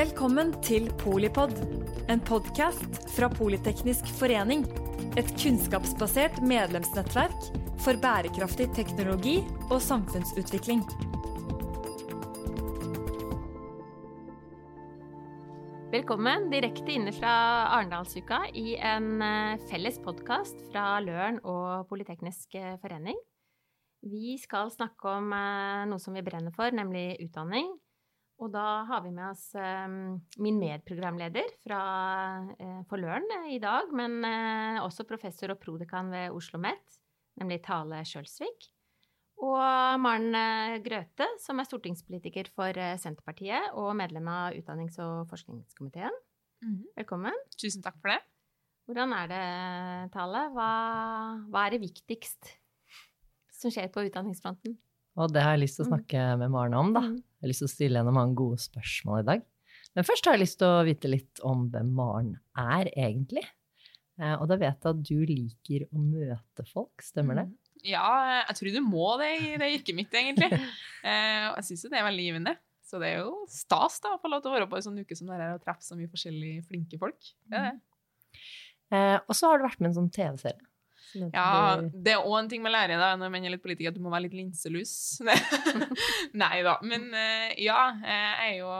Velkommen til Polipod, en podkast fra Politeknisk forening. Et kunnskapsbasert medlemsnettverk for bærekraftig teknologi og samfunnsutvikling. Velkommen direkte inne fra Arendalsuka i en eh, felles podkast fra Løren og Politeknisk eh, forening. Vi skal snakke om eh, noe som vi brenner for, nemlig utdanning. Og da har vi med oss min medprogramleder fra, for Løren i dag, men også professor og prodekan ved Oslo OsloMet, nemlig Tale Sjølsvik. Og Maren Grøthe, som er stortingspolitiker for Senterpartiet og medlem av utdannings- og forskningskomiteen. Mhm. Velkommen. Tusen takk for det. Hvordan er det, Tale? Hva, hva er det viktigst som skjer på utdanningsfronten? Og det har jeg lyst til å snakke med Maren om, da. Mm. Jeg har lyst til å stille henne mange gode spørsmål i dag. Men først har jeg lyst til å vite litt om hvem Maren er, egentlig. Eh, Og da vet jeg at du liker å møte folk, stemmer det? Ja, jeg tror du må det i det yrket mitt, egentlig. Eh, og jeg syns jo det er veldig givende. Så det er jo stas da, å få lov til å være på en sånn uke som dette og treffe så mye forskjellige flinke folk. Det er det. Eh, og så har du vært med i en sånn TV-serie. Ja, det er òg en ting med lærere, da, når man er litt politiker, at du må være litt linselus. Nei da. Men eh, ja, jeg er jo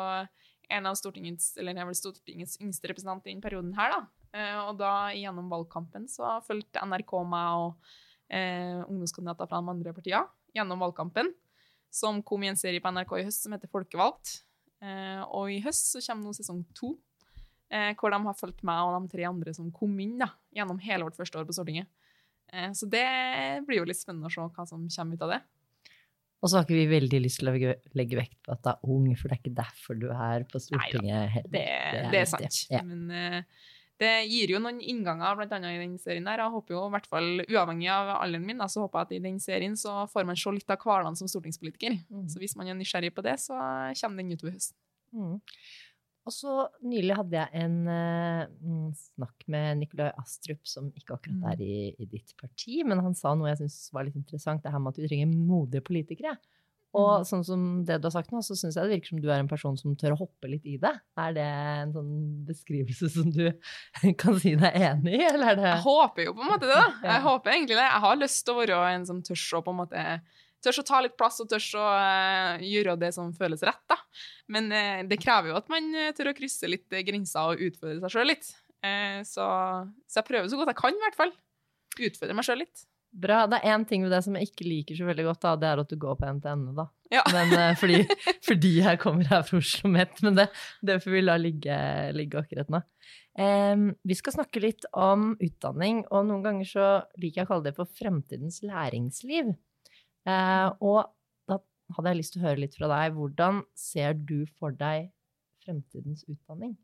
en av Stortingets, eller jeg er vel Stortingets yngste representant i denne perioden her, da. Eh, og da gjennom valgkampen så fulgte NRK meg og eh, ungdomskandidater fra de andre partiene gjennom valgkampen, som kom i en serie på NRK i høst som heter Folkevalgt. Eh, og i høst så kommer nå sesong to, eh, hvor de har fulgt meg og de tre andre som kom inn da, gjennom hele vårt første år på Stortinget. Eh, Så det blir jo litt spennende å se hva som kommer ut av det. Og så har ikke vi veldig lyst til å legge, vekt på at du er ung, for det er ikke derfor du er på Stortinget heller. Det, det er sant. Ja. Men eh, det gir jo noen innganger, blant annet i den serien der. Jeg håper jo, i hvert fall uavhengig av alderen min, så håper jeg at i den serien så får man se litt av hverdagen som stortingspolitiker. Mm. Så hvis man er nysgjerrig på det, så kommer den utover høsten. Mm. Og så nylig hadde jeg en mm, snakk med Nikolai Astrup, som ikke akkurat Mm. er i, i ditt parti, men han sa noe jeg syns var litt interessant, det her med at vi trenger modige politikere. Og Mm. sånn som det du har sagt nå, så syns jeg det virker som du er en person som tør å hoppe litt i det. Er det en sånn beskrivelse som du kan si deg enig i, eller er det Jeg håper jo på en måte det, da. Jeg håper egentlig det. Jeg har lyst til å være en som tør å på en måte Tørs å ta litt plass og tørs å eh, gjøre det som føles rett, da. Men eh, det krever jo at man eh, tør å krysse litt grenser og utfordre seg sjøl litt. Så, så jeg prøver så godt jeg kan, i hvert fall. Utfordre meg sjøl litt. Bra. Det er én ting ved det som jeg ikke liker så veldig godt, da. Det er at du går på NTNU, da. Ja. Men, fordi, fordi jeg kommer her fra Oslo Met. Men det, det får vi la ligge, ligge akkurat nå. Um, vi skal snakke litt om utdanning, og noen ganger så liker jeg å kalle det for fremtidens læringsliv. Eh, og da hadde jeg lyst til å høre litt fra deg. Hvordan ser du for deg fremtidens utdanning?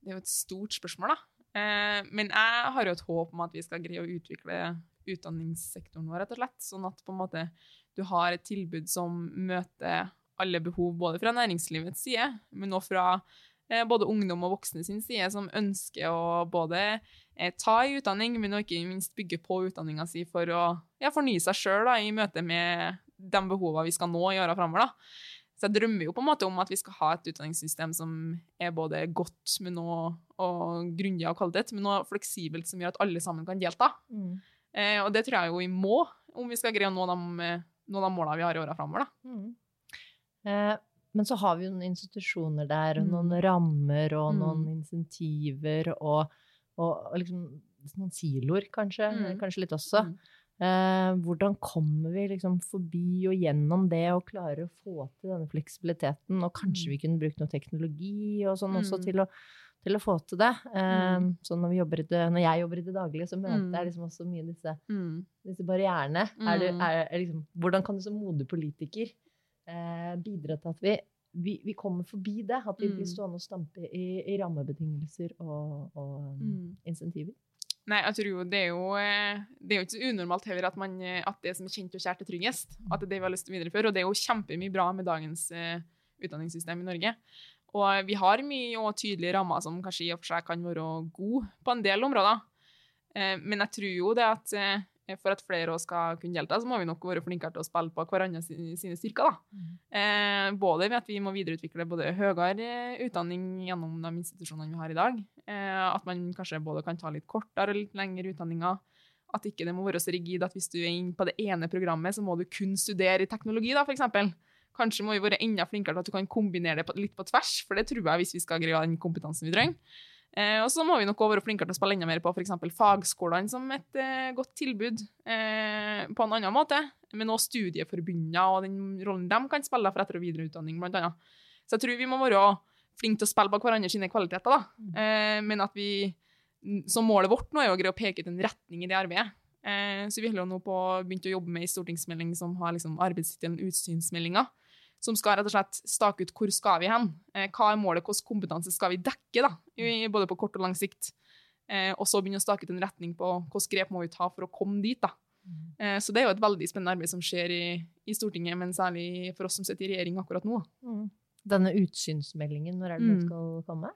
Det er jo et stort spørsmål, da. Eh, men jeg har jo et håp om at vi skal greie å utvikle utdanningssektoren vår, rett og slett. Sånn at måte du har et tilbud som møter alle behov, både fra næringslivets side, men også fra eh, både ungdom og voksne sin side, som ønsker å både ta i utdanning, men ikke minst bygge på utdanninga si for å ja, fornye seg sjøl i møte med de behova vi skal nå i åra framover. Så jeg drømmer jo på en måte om at vi skal ha et utdanningssystem som er både godt men også, og grundig av kvalitet, men også fleksibelt som gjør at alle sammen kan delta. Eh, og det tror jeg jo vi må, om vi skal greie å nå de, eh, nå de målene vi har i åra framover. Mm. Eh, men så har vi jo noen institusjoner der, og Mm. noen rammer, og Mm. noen insentiver, og, og, og liksom noen siloer, kanskje. Mm. Kanskje litt også. Mm. Eh, hvordan kommer vi liksom forbi og gjennom det og klarer å få til denne fleksibiliteten? Og kanskje Mm. vi kunne brukt noe teknologi og sånn også Mm. til å, til å få til det. Eh, Mm. Så når, vi i det, når jeg jobber i det daglige, så møter jeg liksom også mye disse disse barrierene. Er du, er, er liksom, hvordan kan du som modig politiker eh, bidra til at vi, vi, vi kommer forbi det? At vi blir Mm. stående og stampe i, i rammebetingelser og, og Mm. insentiver? Nei, jeg tror jo det er jo eh, Det er jo ikke så unormalt heller at, man, eh, at det som er kjent og kjært, er tryggest. At det er det vi har lyst til å videreføre. Og det er jo kjempemye bra med dagens uh, utdanningssystem i Norge. Og vi har mye og tydelige rammer som kanskje i og for seg kan være gode på en del områder. Uh, men jeg tror jo det at eh, for at flere også skal kunne delta, så må vi nok være flinkere til å spille på hverandre sine, styrker. da. Eh, både ved at vi må videreutvikle både høyere utdanning gjennom de institusjonene vi har i dag, eh, at man kanskje både kan ta litt kortere og litt lengre utdanninger, at ikke det må være så rigid at hvis du er inne på det ene programmet, så må du kun studere i teknologi, da, eksempel. Kanskje må vi være enda flinkere til at du kan kombinere det litt på tvers, for det tror jeg hvis vi skal greie den kompetansen vi trenger. Eh, og så må vi nok også være flinkere til å spille enda mer på f.eks. fagskolene som et eh, godt tilbud eh, på en annen måte, men også studieforbundene og den rollen de kan spille for etter- og videreutdanning, annet. Så jeg tror vi må være flinke til å spille på hverandre sine kvaliteter, da. Eh, men at vi Så målet vårt nå er å greie å peke ut en retning i det arbeidet. Eh, så vi holder nå på begynt å jobbe med en stortingsmelding som har liksom arbeidstittelen Utsynsmeldinga som skal rett og slett stake ut hvor skal vi hen. Eh, hva er målet, hvilken kompetanse skal vi dekke, da, både på kort og lang sikt. Eh, og så begynne å stake ut en retning på hvilke grep må vi ta for å komme dit. da. Eh, så det er jo et veldig spennende arbeid som skjer i, i, Stortinget, men særlig for oss som sitter i regjering akkurat nå. Mm. Denne utsynsmeldingen, når er det den Mm. skal komme?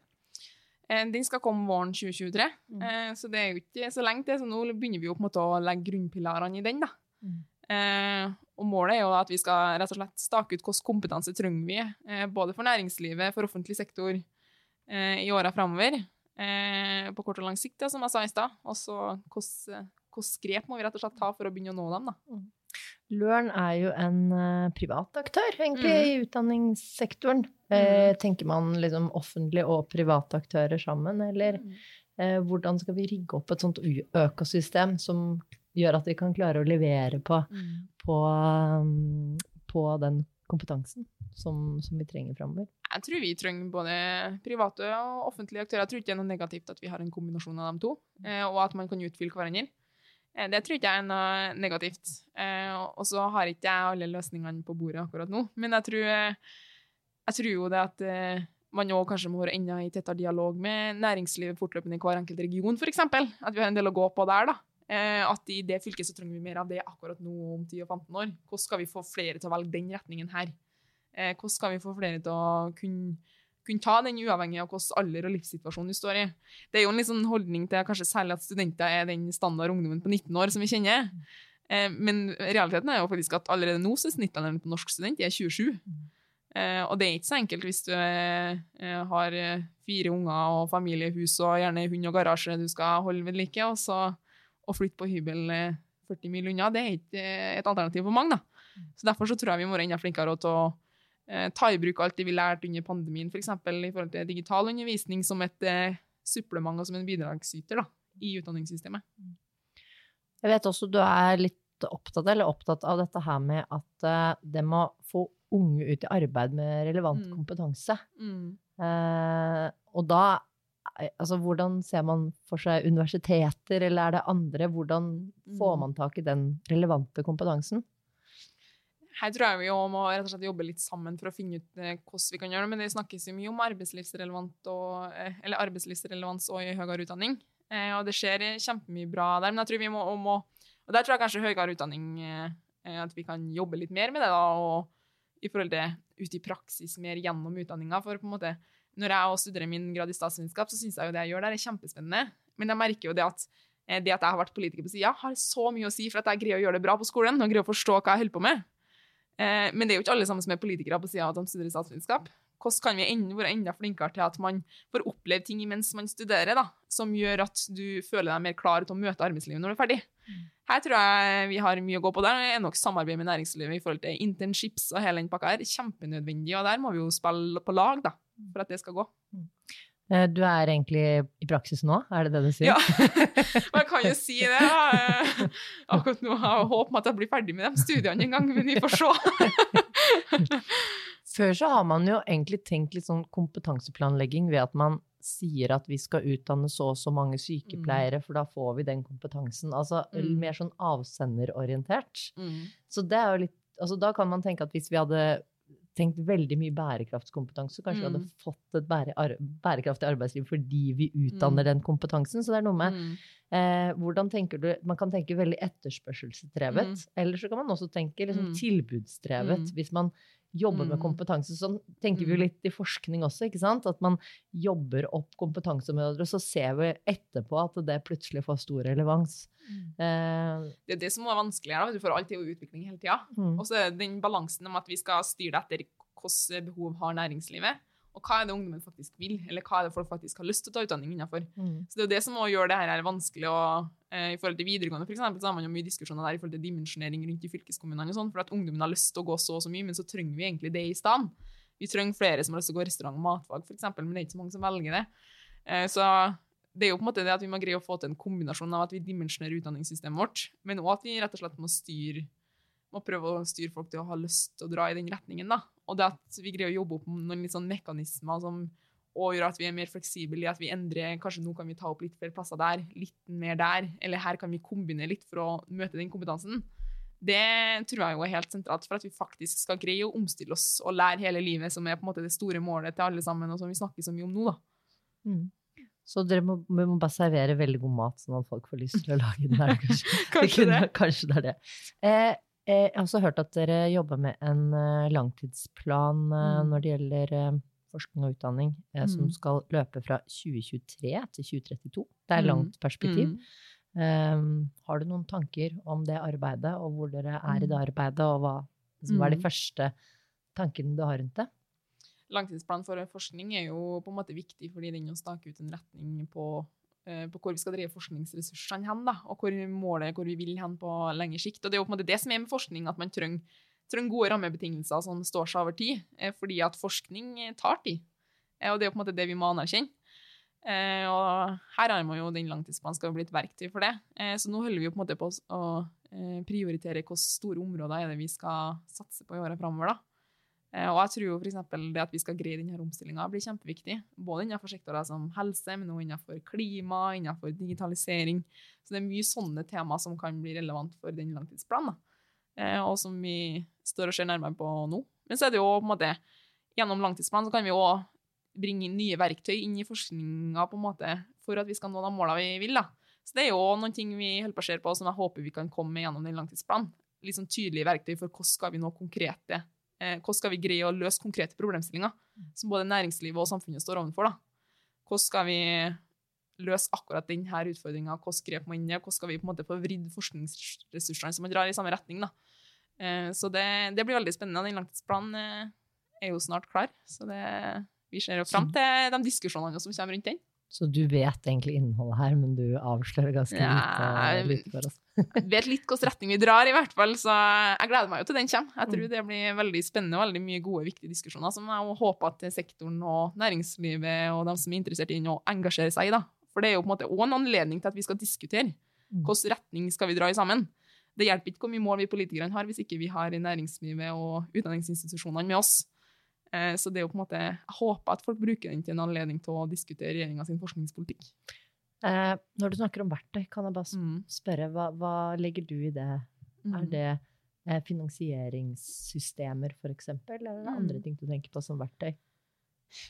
Den skal komme våren 2023, Mm. eh, så det er jo ikke så lenge til. Så nå begynner vi jo på en måte å legge grunnpilarene i den. da. Mm. Eh, og målet er jo at vi skal rett og slett stake ut hvilken kompetanse trenger vi, eh, både for næringslivet, for offentlig sektor, eh, i åra framover. Eh, på kort og lang sikt, som jeg sa i stad. Og så hvilke grep må vi rett og slett ta for å begynne å nå dem. da. Løren er jo en privat aktør, egentlig, mm. i utdanningssektoren. Eh, tenker man liksom offentlige og private aktører sammen, eller eh, hvordan skal vi rigge opp et sånt økosystem som gjør at vi kan klare å levere på, på, um, på den kompetansen som, som vi trenger framover? Jeg tror vi trenger både private og offentlige aktører. Jeg tror ikke det er noe negativt at vi har en kombinasjon av dem to, eh, og at man kan utfylle hverandre. Eh, Det tror ikke jeg er noe negativt. Eh, Og så har ikke jeg alle løsningene på bordet akkurat nå, men jeg tror, jeg tror jo det at man òg kanskje må være enda i tettere dialog med næringslivet fortløpende i hver enkelt region, f.eks. At vi har en del å gå på der. da. Eh, At i det fylket så trenger vi mer av det akkurat nå om 10 og 15 år. Hvordan skal vi få flere til å velge den retningen her? Eh, Hvordan skal vi få flere til å kunne kunne ta den uavhengig av hvilken alder og livssituasjon du står i. Det er jo en sånn holdning til kanskje særlig at studenter er den standard ungdommen på 19 år som vi kjenner. Eh, men realiteten er jo faktisk at allerede nå så er snittalderen på norsk student er 27. Eh, og det er ikke så enkelt hvis du eh, eh, har fire unger og familiehus og gjerne hund og garasje du skal holde ved like, og så å flytte på hybel eh, 40 mil unna, det er ikke eh, et alternativ for mange. da. Så Derfor så tror jeg vi må være enda flinkere til å eh, ta i bruk alt det vi lærte under pandemien, f.eks. i forhold til digital undervisning som et eh, supplement og som en bidragsyter da, i utdanningssystemet. Jeg vet også du er litt opptatt, eller opptatt av dette her med at uh, det må få unge ut i arbeid med relevant Mm. kompetanse. Mm. Uh, og da eh, Altså, hvordan ser man for seg universiteter, eller er det andre? Hvordan får Mm. man tak i den relevante kompetansen? Her tror jeg vi også må rett og slett jobbe litt sammen for å finne ut eh, hvordan vi kan gjøre det. Men det snakkes jo mye om og, eh, eller arbeidslivsrelevans og i høyere utdanning. Eh, og det skjer eh, kjempemye bra der. Men jeg tror vi må, må Og der tror jeg kanskje høyere utdanning eh, eh, At vi kan jobbe litt mer med det, da. Og i forhold til ut i praksis mer gjennom utdanninga. For på en måte når jeg studerer min grad i statsvitenskap, så syns jeg jo det jeg gjør der, er kjempespennende. Men jeg merker jo det at eh, det at jeg har vært politiker på sida, har så mye å si for at jeg greier å gjøre det bra på skolen og greier å forstå hva jeg holder på med. Eh, Men det er jo ikke alle sammen som er politikere på sida av at de studerer statsvitenskap. Hvordan kan vi enda, være enda flinkere til at man får oppleve ting mens man studerer, da, som gjør at du føler deg mer klar til å møte arbeidslivet når du er ferdig? Her tror jeg vi har mye å gå på. Der det er nok samarbeid med næringslivet i forhold til internships og hele den pakka her kjempenødvendig, og der må vi jo spille på lag da, for at det skal gå. Eh, du er egentlig i praksis nå, er det det du sier? Ja, jeg kan jo si det. da. Eh, Akkurat nå har jeg håp om at jeg blir ferdig med de studiene en gang, men vi får se. Før så har man jo egentlig tenkt litt sånn kompetanseplanlegging ved at man sier at vi skal utdanne så og så mange sykepleiere, for da får vi den kompetansen. Altså Mm. mer sånn avsenderorientert. Så det er jo litt Altså da kan man tenke at hvis vi hadde tenkt veldig mye bærekraftskompetanse, kanskje vi hadde Mm. fått et bære, ar, bærekraftig arbeidsliv fordi vi utdanner Mm. den kompetansen. Så det er noe med Mm. Eh, hvordan tenker du, Man kan tenke veldig etterspørselsdrevet, Mm. eller så kan man også tenke liksom, Mm. tilbudsdrevet. Mm. Hvis man jobbe med Mm. kompetanse. Sånn tenker vi jo Mm. litt i forskning også, ikke sant? At man jobber opp kompetanseområder, og så ser vi etterpå at det plutselig får stor relevans. Eh, Det er det som er vanskelig her. Du får alltid utvikling hele tida. mm. Og så er den balansen om at vi skal styre det etter hvilke behov har næringslivet, og hva er det ungdommen faktisk vil, eller hva er det folk faktisk har lyst til å ta utdanning innenfor. Mm. Så det er jo det som også gjør det her vanskelig. Og, eh, I forhold til videregående for eksempel, så har man jo mye diskusjoner der i forhold til dimensjonering rundt i fylkeskommunene. og sånn, For at ungdommen har lyst til å gå så og så mye, men så trenger vi egentlig det i stedet. Vi trenger flere som har lyst til å gå restaurant og matfag, eksempel, men det er ikke så mange som velger det. Eh, så det er jo på en måte det at vi må greie å få til en kombinasjon av at vi dimensjonerer utdanningssystemet vårt, men òg at vi rett og slett må styre må prøve å styre folk til å ha lyst til å dra i den retningen. da. Og det at vi greier å jobbe opp noen litt sånn mekanismer som og gjør at vi er mer fleksible i at vi endrer Kanskje nå kan vi ta opp litt flere plasser der, litt mer der, eller her kan vi kombinere litt for å møte den kompetansen. Det tror jeg jo er helt sentralt for at vi faktisk skal greie å omstille oss og lære hele livet, som er på en måte det store målet til alle sammen, og som vi snakker så mye om nå. da. Mm. Så dere må, vi må bare servere veldig god mat, sånn at folk får lyst til å lage den her. Kanskje, Kanskje det. kanskje det er det. Eh, jeg har også hørt at dere jobber med en eh, langtidsplan eh, Mm. når det gjelder eh, forskning og utdanning, eh, som Mm. skal løpe fra 2023 til 2032. Det er Mm. langt perspektiv. Mm. Um, har du noen tanker om det arbeidet, og hvor dere er i det arbeidet, og hva, liksom, hva er de Mm. første tankene du har rundt det? Langtidsplanen for forskning er jo på en måte viktig fordi den staker stake ut en retning på, eh, på hvor vi skal drive forskningsressursene hen, da, og hvor målet hvor vi vil hen på lengre sikt. Og det er jo på en måte det som er med forskning, at man trenger, trenger gode rammebetingelser som står seg over tid, eh, fordi at forskning eh, tar tid. Eh, og det er jo på en måte det vi må anerkjenne. Eh, og her har man jo den langtidsplanen skal bli et verktøy for det. Eh, så nå holder vi jo på en måte på å- eh, prioritere hvilke store områder er det vi skal satse på i åra framover. da. Eh, Og jeg tror jo eksempel det at vi skal greie denne omstillinga, blir kjempeviktig. Både innenfor sektorer som helse, men også innenfor klima, innenfor digitalisering. Så det er mye sånne tema som kan bli relevant for den langtidsplanen. Eh, og som vi står og ser nærmere på nå. Men så er det jo på en måte Gjennom langtidsplanen så kan vi òg bringe inn nye verktøy inn i forskninga på en måte, for at vi skal nå de måla vi vil. da. Så det er jo noen ting vi holder på å se på som jeg håper vi kan komme med gjennom den langtidsplanen. Litt sånn tydelige verktøy for hvordan skal vi nå konkrete eh, hvordan skal vi greie å løse konkrete problemstillinger som både næringslivet og samfunnet står overfor. da. Hvordan skal vi løse akkurat denne utfordringa, hvordan grep må inn i, hvordan skal vi på en måte få vridd forskningsressursene så man drar i samme retning. da. Eh, Så det, det blir veldig spennende. Den langtidsplanen eh, er jo snart klar, så det, vi ser jo fram til de diskusjonene som kommer rundt den. Så du vet egentlig innholdet her, men du avslører ganske Ja, lite, lite for oss. Vet litt hvilken retning vi drar, i hvert fall, så jeg gleder meg jo til den kommer. Jeg tror Mm. det blir veldig spennende og veldig mye gode, viktige diskusjoner som jeg håper at sektoren og næringslivet og de som er interessert i den, å engasjere seg i. da. For det er jo på en måte også en anledning til at vi skal diskutere. Mm. Hvilken retning skal vi dra i sammen? Det hjelper ikke hvor mye mål vi politikerne har, hvis ikke vi har næringslivet og utdanningsinstitusjonene med oss. Eh, Så det er jo på en måte, jeg håper at folk bruker den til en anledning til å diskutere regjeringa sin forskningspolitikk. Eh, når du snakker om verktøy, kan jeg bare Mm. spørre, hva, hva legger du i det? Er Mm. det eh, finansieringssystemer, eksempel, eller er det andre Mm. ting du tenker på som verktøy?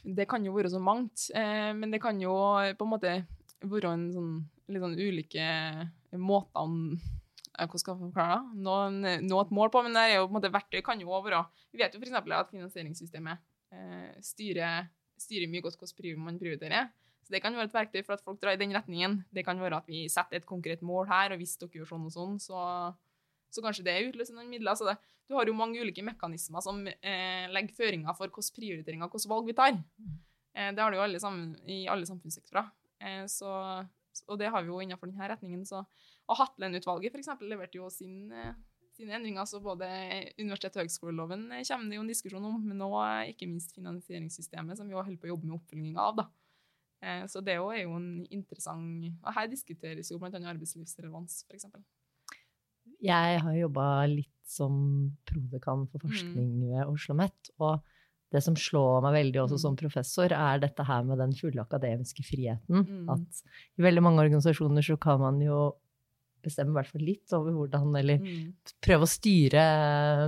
Det kan jo være så mangt, eh, men det kan jo på en måte være en sånn, litt sånn ulike måter eh, Hvordan skal jeg forklare det? Nå, noe et mål på, men det er jo på en måte verktøy kan jo være Vi vet jo f.eks. at finansieringssystemet eh, styrer, styrer mye godt hvordan man prioriterer. Så det kan være et verktøy for at folk drar i den retningen. Det kan være at vi setter et konkret mål her, og hvis dere gjør sånn og sånn, så, så kanskje det utløser noen midler. Så det, du har jo mange ulike mekanismer som eh, legger føringer for hvilke prioriteringer og hvilke valg vi tar. Eh, det har du jo alle sammen, i alle samfunnssektorer. Eh, så, og det har vi jo innenfor denne retningen. Så, og Hatlen-utvalget eksempel, leverte jo sin, eh, sine endringer, så både universitet- og høgskoleloven eh, kommer det jo en diskusjon om, men nå eh, ikke minst finansieringssystemet, som vi holder på å jobbe med oppfølginga av. da. Eh, Så det også er jo en interessant Og her diskuteres jo bl.a. arbeidslivsrelevans, f.eks. Jeg har jobba litt som prodekan for forskning ved Oslo OsloMet, og det som slår meg veldig også Mm. som professor, er dette her med den fulle akademiske friheten. Mm. At i veldig mange organisasjoner så kan man jo bestemme i hvert fall litt over hvordan, eller Mm. prøve å styre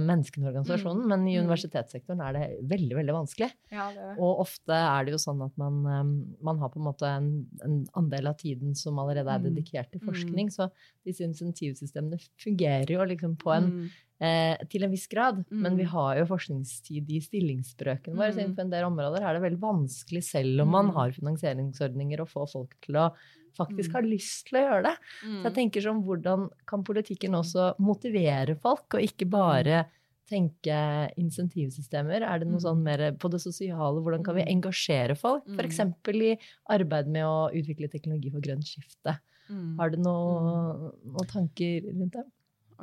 menneskene i organisasjonen, Mm. men i Mm. universitetssektoren er det veldig, veldig vanskelig. Ja, det. Og ofte er det jo sånn at man, um, man har på en måte en, en andel av tiden som allerede er Mm. dedikert til forskning, så disse insentivsystemene fungerer jo liksom på en Mm. Eh, til en viss grad, men vi Mm. har jo forskningstid i stillingsbrøkene våre. Så Mm. innenfor en del områder er det veldig vanskelig, selv om man Mm. har finansieringsordninger, å få folk til å faktisk Mm. ha lyst til å gjøre det. Så jeg Mm. tenker sånn, hvordan kan politikken også motivere folk, og ikke bare tenke insentivsystemer? Er det noe Mm. sånn mer på det sosiale, hvordan kan vi Mm. engasjere folk? Mm. F.eks. i arbeid med å utvikle teknologi for grønt skifte. Mm. Har du noe, noen tanker rundt det?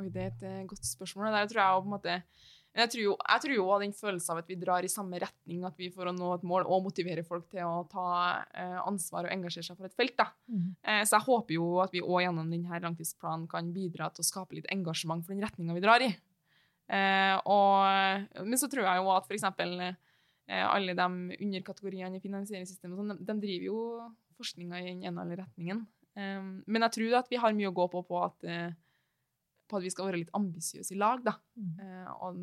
Oi, det er et eh, godt spørsmål. Der tror jeg måte jeg tror jo, jeg tror jo den følelsen av at vi drar i samme retning, at vi for å nå et mål og motivere folk til å ta eh, ansvar og engasjere seg for et felt. Eh, så jeg håper jo at vi òg gjennom denne langtidsplanen kan bidra til å skape litt engasjement for den retninga vi drar i. Og, men så tror jeg jo at f.eks. Eh, alle de underkategoriene i finansieringssystemet sånn, de, de driver jo forskninga i den ene eller retningen. Men jeg tror at vi har mye å gå på på at på at vi skal være litt ambisiøse i lag. da. Mm. Eh, og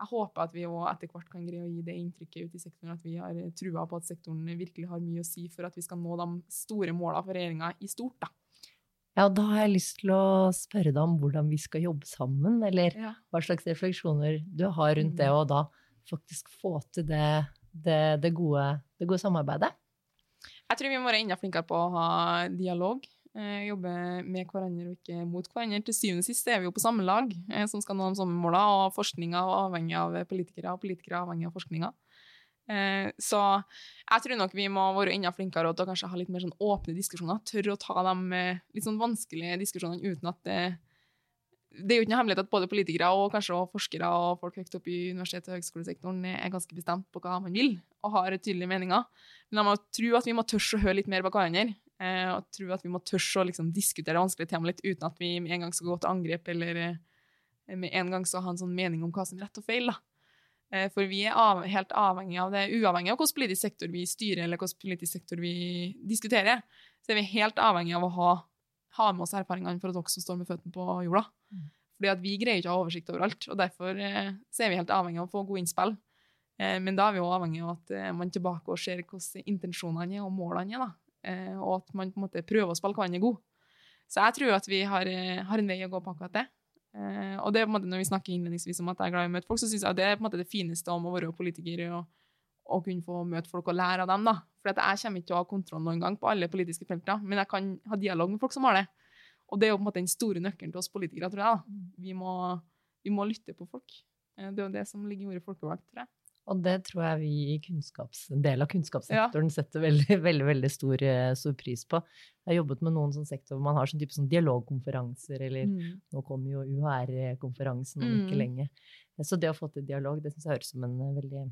jeg håper at vi etter hvert kan greie å gi det inntrykket ut i sektoren at vi har trua på at sektoren virkelig har mye å si for at vi skal nå de store målene for regjeringa i stort. da. Ja, da har jeg lyst til å spørre deg om hvordan vi skal jobbe sammen, eller Ja. hva slags refleksjoner du har rundt det, Mm. og da faktisk få til det, det, det, gode, det gode samarbeidet. Jeg tror vi må være enda flinkere på å ha dialog. Eh, jobbe med hverandre og ikke mot hverandre. Til syvende og sist er vi jo på samme lag eh, som skal nå de samme målene, og forskninga er avhengig av politikere, og politikere er avhengig av forskninga. Eh, så jeg tror nok vi må være enda flinkere til å kanskje ha litt mer sånn åpne diskusjoner. Tørre å ta de litt sånn vanskelige diskusjonene uten at det det er jo ikke noe hemmelighet at både politikere og kanskje også forskere og folk høyt opp i universitet- og høgskolesektoren er ganske bestemt på hva man vil, og har tydelige meninger. Men jeg må tro at vi må tørre å høre litt mer bak hverandre. Eh, og tror at vi må tørre å liksom, diskutere vanskelige temaer litt uten at vi med en gang skal gå til angrep, eller eh, med en gang skal ha en sånn mening om hva som er rett og feil. Eh, for vi er av, helt avhengig av det, uavhengig av hvilken politisk sektor vi styrer, eller hvilken politisk sektor vi diskuterer, så er vi helt avhengig av å ha, ha med oss erfaringene fra dere som står med føttene på jorda. Fordi at vi greier ikke å ha oversikt over alt, og derfor eh, er vi helt avhengig av å få gode innspill. Eh, men da er vi også avhengig av at eh, man tilbake og ser hvordan intensjonene er og målene er, da. Eh, og at man på en måte prøver å spille hverandre god. Så jeg tror at vi har, eh, har en vei å gå på akkurat det. Eh, og det er på en måte når vi snakker innledningsvis om at jeg er glad i å møte folk, så syns jeg det er på en måte det fineste om å være politiker og, og kunne få møte folk og lære av dem. da. For jeg kommer ikke til å ha kontroll noen gang på alle politiske felter, men jeg kan ha dialog med folk som har det. Og det er jo på en måte den store nøkkelen til oss politikere, tror jeg. da. Vi må, vi må lytte på folk. Det er jo det som ligger i ordet folkevalgt, tror jeg. Og det tror jeg vi i en del av kunnskapssektoren setter veldig, veldig, veldig stor, eh, stor pris på. Jeg har jobbet med noen sånn sektor hvor man har sånn type sånn dialogkonferanser, eller nå kommer jo UHR-konferansen om ikke Mm. lenge. Så det å få til dialog, det syns jeg høres som en eh, veldig,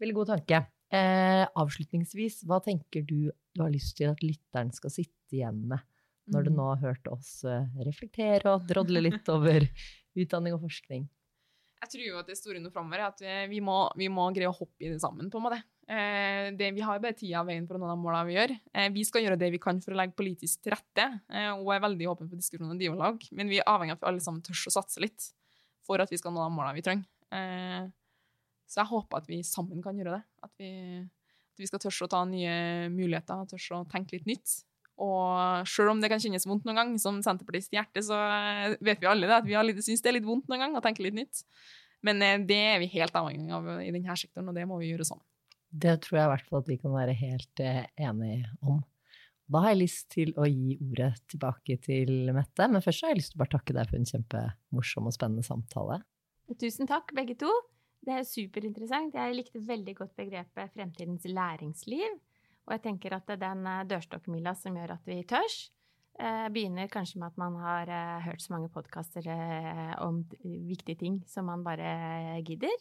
veldig god tanke. Eh, avslutningsvis, hva tenker du du har lyst til at lytteren skal sitte igjen med, når du Mm. nå har hørt oss eh, reflektere og drodle litt over utdanning og forskning? Jeg tror jo at det store nå framover er at eh, vi må, vi må greie å hoppe i det sammen, på en måte. Eh, det, vi har bare tida av veien for å nå de målene vi gjør. Eh, vi skal gjøre det vi kan for å legge politisk til rette, eh, og er veldig åpne for diskusjon og dialog, men vi er avhengig av at vi alle sammen tør å satse litt for at vi skal nå de målene vi trenger. Eh, så jeg håper at vi sammen kan gjøre det. At vi, at vi skal tørre å ta nye muligheter, tørre å tenke litt nytt. Og selv om det kan kjennes vondt noen gang, som Senterpartiets hjerte, så eh, vet vi alle det, at vi har syns det er litt vondt noen gang å tenke litt nytt. Men eh, det er vi helt avhengig av i denne sektoren, og det må vi gjøre sammen. Det tror jeg i hvert fall at vi kan være helt eh, enige om. Da har jeg lyst til å gi ordet tilbake til Mette, men først har jeg lyst til å bare takke deg for en kjempemorsom og spennende samtale. Tusen takk, begge to. Det er superinteressant. Jeg likte veldig godt begrepet fremtidens læringsliv. Og jeg tenker at den eh, dørstokkmila som gjør at vi tørs, eh, begynner kanskje med at man har eh, hørt så mange podkaster om viktige ting som man bare gidder.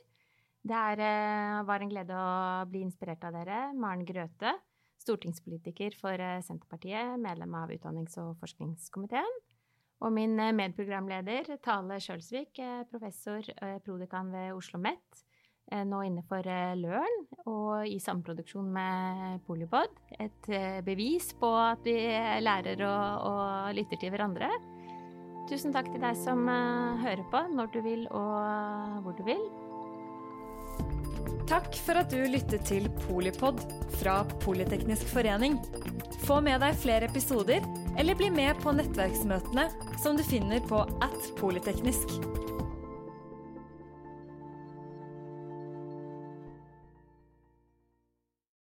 Det er, var en glede å bli inspirert av dere. Maren Grøthe, stortingspolitiker for Senterpartiet, medlem av utdannings- og forskningskomiteen. Og min medprogramleder, Tale Skjølsvik, eh, professor, prodekan ved Oslo OsloMet, nå innenfor eh, Løren og i samproduksjon med Polipod. Et eh, bevis på at vi lærer og, og lytter til hverandre. Tusen takk til deg som eh, hører på når du vil og hvor du vil. Takk for at du lyttet til Polipod fra Politeknisk forening. Få med deg flere episoder, eller bli med på nettverksmøtene som du finner på at polyteknisk.